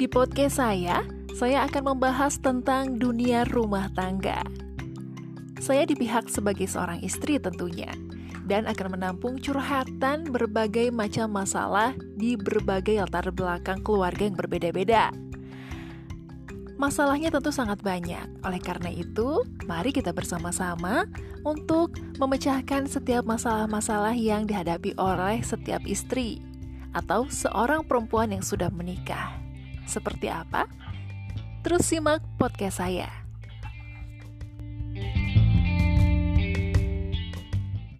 Di podcast saya, saya akan membahas tentang dunia rumah tangga. Saya di pihak sebagai seorang istri tentunya, dan akan menampung curhatan berbagai macam masalah di berbagai latar belakang keluarga yang berbeda-beda. Masalahnya tentu sangat banyak, oleh karena itu, mari kita bersama-sama untuk memecahkan setiap masalah-masalah yang dihadapi oleh setiap istri atau seorang perempuan yang sudah menikah. Seperti apa? Terus simak podcast saya.